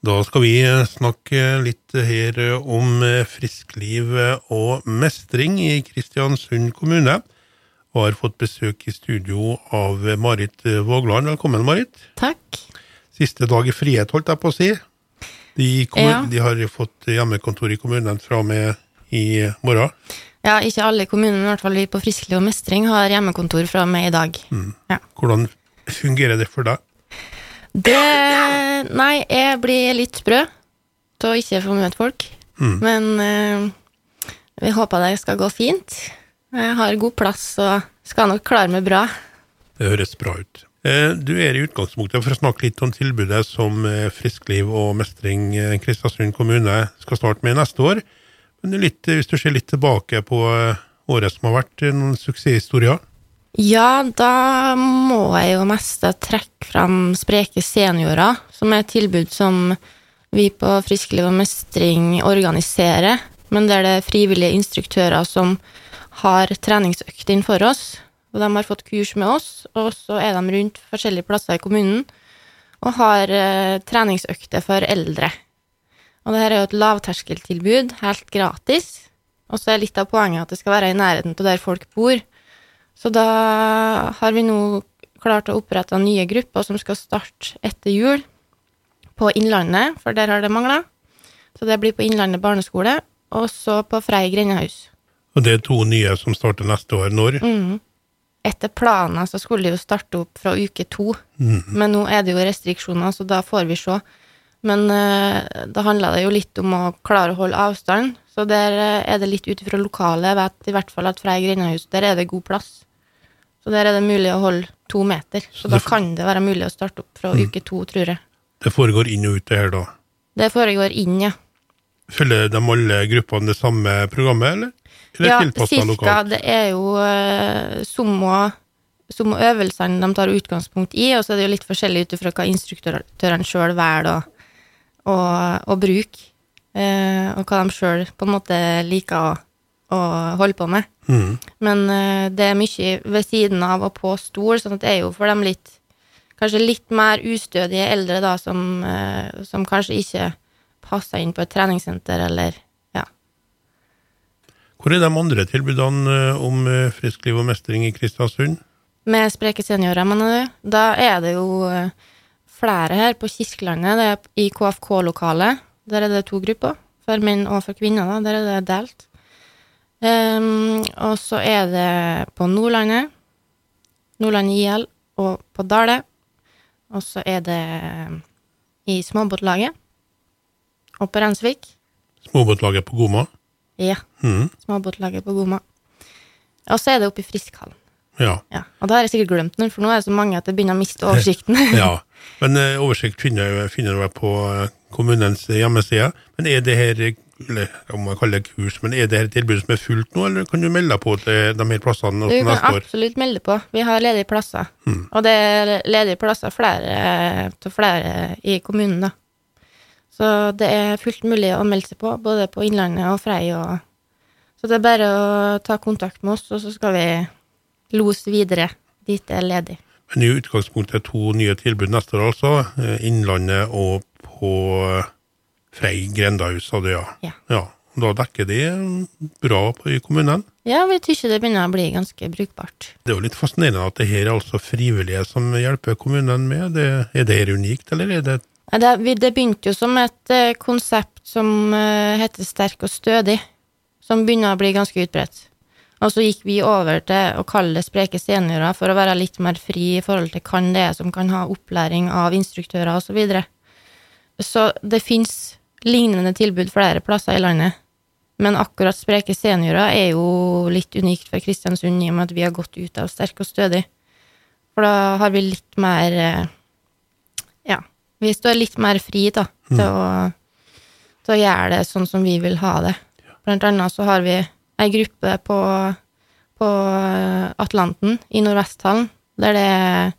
Da skal vi snakke litt her om friskliv og mestring i Kristiansund kommune. Og har fått besøk i studio av Marit Vågland. Velkommen, Marit. Takk. Siste dag i frihet, holdt jeg på å si. De, Ja. de har fått hjemmekontor i kommunen fra og med i morgen. Ja, ikke alle kommunene, i hvert fall vi på Friskliv og mestring har hjemmekontor fra og med i dag. Ja. Hvordan fungerer det for deg? Det Nei, jeg blir litt sprø å ikke få møte folk. Men eh, vi håper det skal gå fint. Jeg har god plass og skal nok klare meg bra. Det høres bra ut. Eh, Du er i utgangspunktet for å snakke litt om tilbudet som eh, Friskliv og mestring eh, Kristiansund kommune skal starte med neste år. Men litt, eh, hvis du ser litt tilbake på eh, året som har vært, eh, noen suksesshistorier? Ja, da må jeg jo mest trekke fram Spreke seniorer, som er et tilbud som vi på Friskliv og mestring organiserer, men der det er frivillige instruktører som har treningsøkt inn for oss. Og de har fått kurs med oss, og så er de rundt forskjellige plasser i kommunen og har eh, treningsøkter for eldre. Og det her er jo et lavterskeltilbud, helt gratis. Og så er litt av poenget at det skal være i nærheten av der folk bor. Så da har vi nå klart å opprette nye grupper som skal starte etter jul på Innlandet, for der har det mangla. Så det blir på Innlandet barneskole, og så på Frei grendehus. Og det er to nye som starter neste år. Når? Etter planen så skulle de jo starte opp fra uke to, men nå er det jo restriksjoner, så da får vi se. Men uh, da handla det jo litt om å klare å holde avstand, så der uh, er det litt ut ifra lokalet. Jeg vet i hvert fall at Frei grendehus, der er det god plass. Så der er det mulig å holde to meter. Så da det f- kan det være mulig å starte opp fra uke to, tror jeg. Det foregår inn og ut, det her da. Det foregår inn, ja. Følger de alle gruppene det samme programmet, eller? Eller Ja, cirka. Det er jo uh, sumo, som øvelsene de tar utgangspunkt i, og så er det jo litt forskjellig ut ifra hva instruktørene sjøl velger å, å bruke, eh, og hva de sjøl på en måte liker å, å holde på med. Mm. Men eh, det er mye ved siden av og på stol, sånn at det er jo for dem litt Kanskje litt mer ustødige eldre, da, som, eh, som kanskje ikke passer inn på et treningssenter, eller ja. Hvor er de andre tilbudene eh, om frisk friskliv og mestring i Kristiansund? Med spreke seniorer, mener du? Da er det jo flere her på Kirkelandet. Det er i KFK-lokalet. Der er det to grupper, for menn og for kvinner. da, Der er det delt. Ehm, og så er det på Nordlandet, Nordland IL, og på Dale. Og så er det i småbåtlaget. Og på Rensvik. Småbåtlaget på Goma? Ja, Mm. småbåtlaget på Goma. Og så er det oppe i Friskhallen. Ja. Ja, og da har jeg sikkert glemt den, for nå er det så mange at jeg begynner å miste oversikten. ja. Men eh, oversikt finner, finner du på eh, kommunens hjemmeside. Men er det her eller om man kaller det kurs, men er det her et tilbud som er fullt nå, eller kan du melde deg på til de her plassene Du også kan neste år? absolutt melde på. Vi har ledige plasser. Og det er ledige plasser flere, til flere i kommunen, da. Så det er fullt mulig å melde seg på, både på Innlandet og Frei. Og... Så det er bare å ta kontakt med oss, og så skal vi lose videre dit det er ledig. Men i utgangspunktet to nye tilbud neste år, altså. eh, Innlandet og på Frei grendahus, sa du, ja. Ja. ja. Da dekker de bra på, i kommunen. Ja, vi tykker det begynner å bli ganske brukbart. Det er jo litt fascinerende at det her er altså frivillige som hjelper kommunen med. Det, er det her unikt, eller er det Ja, Det, det begynte jo som et eh, konsept som eh, heter Sterk og stødig, som begynner å bli ganske utbredt. Og så gikk vi over til å kalle det Spreke seniorer for å være litt mer fri i forhold til hvem det er som kan ha opplæring av instruktører osv. Så, videre. så det fins lignende tilbud flere plasser i landet. Men akkurat Spreke seniorer er jo litt unikt for Kristiansund i og med at vi har gått ut av Sterk og stødig. For da har vi litt mer eh, Ja, vi står litt mer fri da, til, å, til å gjøre det sånn som vi vil ha det. Blant annet så har vi ei gruppe på, på Atlanten i Nordvesthallen, der det, er-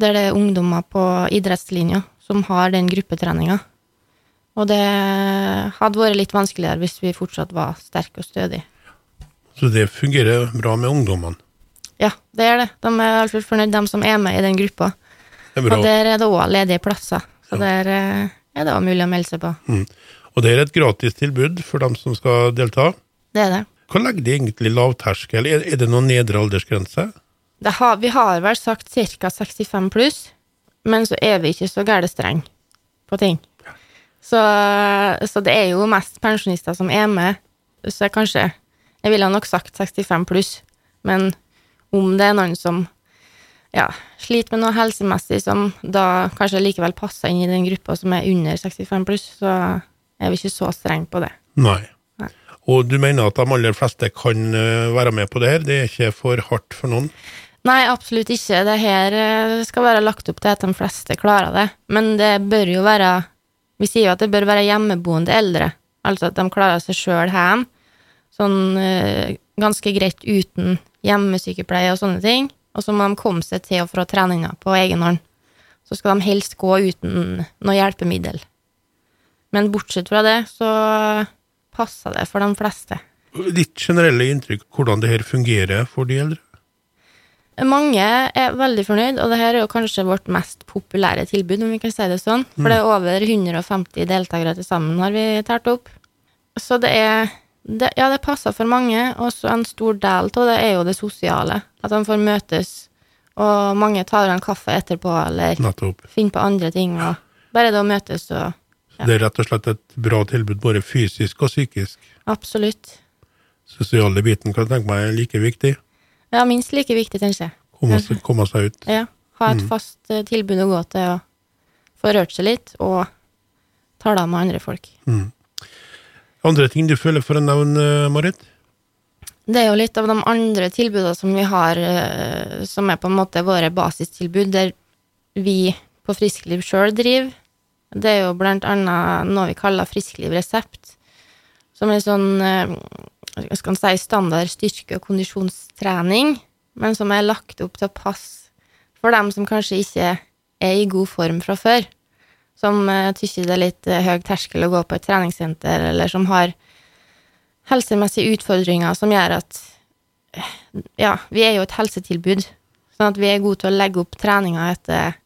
der det er ungdommer på idrettslinja som har den gruppetreninga. Og det hadde vært litt vanskeligere hvis vi fortsatt var sterke og stødige. Så det fungerer bra med ungdommene. Ja, det er det. De er i hvert fornøyd, de som er med i den gruppa. Og der er det òg ledige plasser. Så der eh, er det også mulig å melde seg på. Mm. Og det er et gratis tilbud for dem som skal delta. Det er det. Hva legger de egentlig lavterskel? Er, er det noen nedre aldersgrense? det har, vi har vel sagt ca. 65 pluss, men så er vi ikke så gærent streng på ting. Så, så det er jo mest pensjonister som er med, så jeg kanskje Jeg ville nok sagt 65 pluss, men om det er noen som ja, sliter med noe helsemessig som da kanskje likevel passer inn i den gruppa som er under 65 pluss, så er vi ikke så strenge på det. Nei. Nei. Og du mener at de aller fleste kan eh, være med på det her? Det er ikke for hardt for noen? Nei, absolutt ikke. Det her eh, skal være lagt opp til at de fleste klarer det. Men det bør jo være Vi sier jo at det bør være hjemmeboende eldre. Altså at de klarer seg sjøl hjem, Sånn eh, ganske greit uten hjemmesykepleie og sånne ting. Og så må de komme seg til og fra treninga på egen hånd. Så skal de helst gå uten noe hjelpemiddel. Men bortsett fra det, så passer det for de fleste. Ditt generelle inntrykk hvordan det her fungerer for de eldre? Mange er veldig fornøyd, og det her er jo kanskje vårt mest populære tilbud, om vi kan si det sånn. For det er over 150 deltakere til sammen, har vi tært opp. Så det er det, Ja, det passer for mange, og så en stor del av det er jo det sosiale. At de får møtes, og mange tar en kaffe etterpå, eller Nettopp. finner på andre ting, og bare det å møtes og Ja. Det er rett og slett et bra tilbud, både fysisk og psykisk. Absolutt. Sosiale biten kan jeg tenke meg er like viktig. Ja, minst like viktig, tenker jeg. Komme, seg- komme seg ut. Ja. Ha et fast eh, tilbud å gå til, og få rørt seg litt, og tale med andre folk. Andre ting du føler for å nevne, Marit? Det er jo litt av de andre tilbudene som vi har, eh, som er på en måte våre basistilbud, der vi på Friskliv sjøl driver. Det er jo blant annet noe vi kaller Friskliv resept, som er sånn eh, hva skal si, standard styrke- og kondisjonstrening, men som er lagt opp til å passe for dem som kanskje ikke er i god form fra før. Som uh, tykker det er litt eh, høy terskel å gå på et treningssenter, eller som har helsemessige utfordringer som gjør at Ja, vi er jo et helsetilbud, sånn at vi er gode til å legge opp treninga etter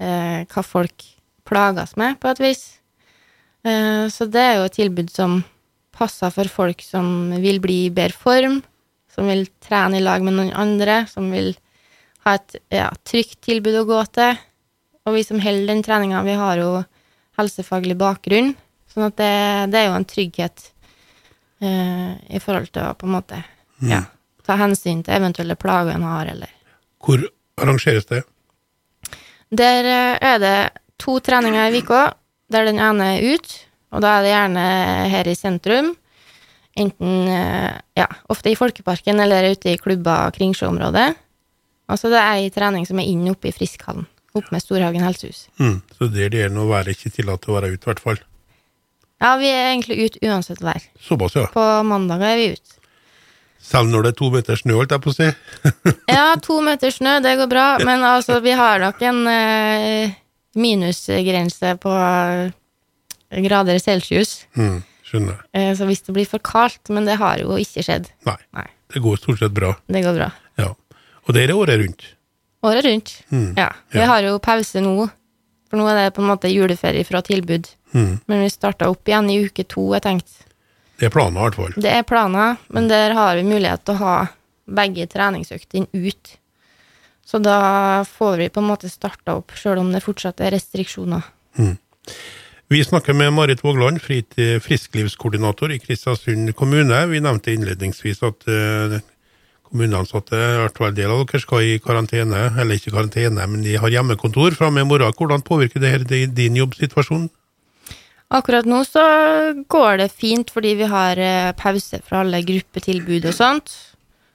eh, hva folk plages med, på et vis. Eh, så det er jo et tilbud som passer for folk som vil bli i bedre form, som vil trene i lag med noen andre, som vil ha et ja, trygt tilbud å gå til. Og vi som holder den treninga, vi har jo helsefaglig bakgrunn, sånn at det, det er jo en trygghet eh, i forhold til å på en måte ja, ta hensyn til eventuelle plager en har, eller Hvor arrangeres det? Der eh, er det to treninger i uka, der den ene er ut, og da er det gjerne her i sentrum. Enten eh, ja, ofte i Folkeparken eller ute i klubber og kringsjøområdet. Og så det er ei trening som er inne oppe i Friskhallen, oppe med Storhagen helsehus. Mm. Så der det er noe vær ikke tillatt å være ute, i hvert fall. Ja, vi er egentlig ute uansett vær. Såpass, ja. På mandag er vi ute. Selv når det er to meter snø, holdt jeg på å si. Ja, to meter snø, det går bra, men altså, vi har nok en eh, minusgrense på grader celsius. Mm. Skjønner. Eh, så hvis det blir for kaldt, men det har jo ikke skjedd. Nei. Nei, Det går stort sett bra. det går bra. Ja. Og det er året rundt. Året rundt. Mm. Ja. Vi Ja. har jo pause nå, for nå er det på en måte juleferie fra tilbud. Mm. Men vi starta opp igjen i uke to, jeg tenkte. Det er planer, i hvert fall. Det er planer, men der har vi mulighet til å ha begge treningsøktene ut. Så da får vi på en måte starta opp, sjøl om det fortsatt er restriksjoner. Vi snakker med Marit Vågland, frisklivskoordinator i Kristiansund kommune. Vi nevnte innledningsvis at eh, kommuneansatte, i hvert fall del av dere, skal i karantene. Eller ikke karantene, men de har hjemmekontor fra og med i morgen. Hvordan påvirker det her din jobbsituasjon? Akkurat nå så går det fint fordi vi har eh, pause fra alle gruppetilbud og sånt.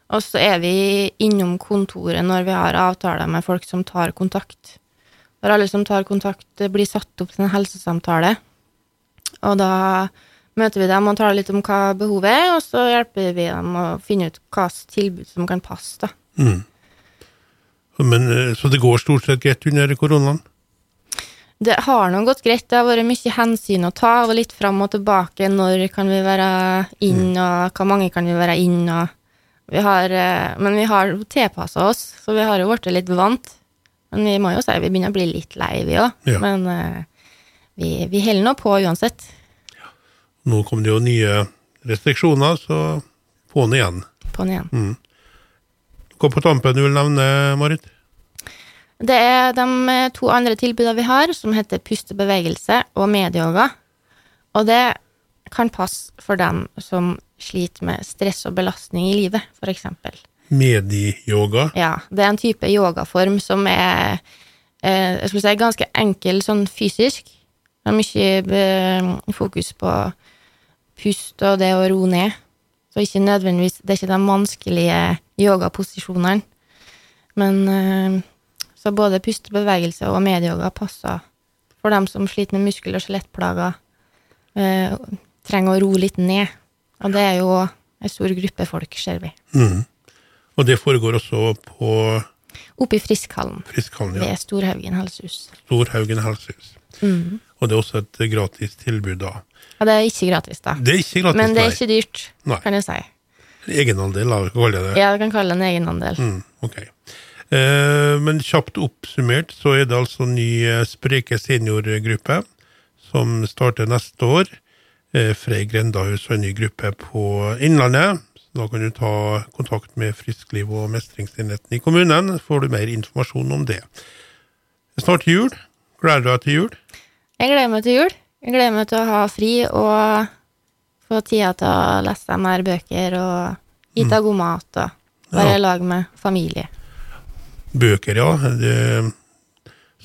Og så er vi innom kontoret når vi har avtaler med folk som tar kontakt. For alle som tar kontakt, eh, blir satt opp til en helsesamtale. Og da møter vi dem og taler litt om hva behovet er, og så hjelper vi dem å finne ut hva tilbud som kan passe, da. Mm. Men, eh, så det går stort sett greit under koronaen? Det har nå gått greit. Det har vært mye hensyn å ta, og litt fram og tilbake. Når kan vi være inn, og hvor mange kan vi være inn, og vi har, eh, Men vi har tilpassa oss, så vi har jo blitt litt vant. Men vi må jo si vi begynner å bli litt lei, vi òg. Ja. Men, uh, vi, vi holder nå på uansett. Nå kom det jo nye restriksjoner, så på'n igjen. På'n igjen. Hva på tampen du vil nevne, Marit? Det er de eh, to andre tilbudene vi har, som heter pustebevegelse og medyoga. Og det kan passe for dem som sliter med stress og belastning i livet, for Medieyoga. Ja, det er en type yogaform som er eh, jeg skulle si, ganske enkel sånn fysisk. Det er mye eh, fokus på pust og det å roe ned. Så ikke nødvendigvis Det er ikke de vanskelige yogaposisjonene. Men eh, så både pustebevegelse og medyoga passer for dem som sliter med muskel- og skjelettplager. Trenger å roe litt ned. Og det er jo en stor gruppe folk, ser vi. Mm. Og det foregår også på Oppe i Friskhallen Friskhallen, ja. ved Storhaugen helsehus. Storhaugen helsehus. Mm. Og det er også et gratis tilbud, da. Ja, det er ikke gratis, da. Det er ikke gratis, Men det er ikke dyrt, Nei. kan jeg si. Egenandel, da, kan kalle det. Ja, du kan kalle det en egenandel. Mm, ok. Eh, men kjapt oppsummert så er det altså ny eh, Spreke seniorgruppe som starter neste år. Eh, Frei Grendahus og en ny gruppe på Innlandet. Da kan du ta kontakt med Friskliv og mestringsenheten i kommunen, så får du mer informasjon om det. Snart jul. Gleder du deg til jul? Jeg gleder meg til jul. Jeg gleder meg til å ha fri og få tida til å lese mer bøker og spise god mat og være Ja. i lag med familie. Bøker, ja. Det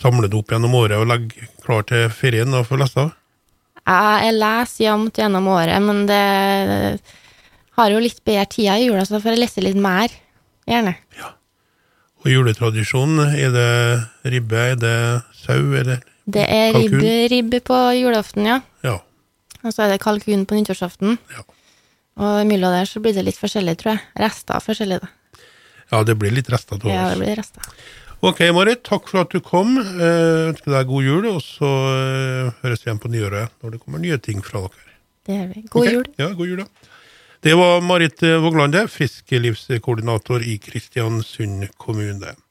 samler du opp gjennom året og legger klar til ferien og får lese av? Jeg leser jevnt gjennom året, men det har jo litt bedre tida i jula, så da får jeg lese litt mer. Gjerne. Og juletradisjonen, er det ribbe, er det sau, er det Det er ribbe, ribbe på julaften, ja. Ja. Og så er det kalkun på nyttårsaften. Ja. Og imellom der så blir det litt forskjellig, tror jeg. Rester forskjellig, da. ja, det blir litt rester til Ja, det blir rester. Ok, Marit, takk for at du kom. Eh, ønsker deg god jul, og så eh, høres vi igjen på nyåret når det kommer nye ting fra dere. Det gjør vi. God okay. jul. Ja, god jul, ja. Det var Marit Våglande, frisklivskoordinator i Kristiansund kommune.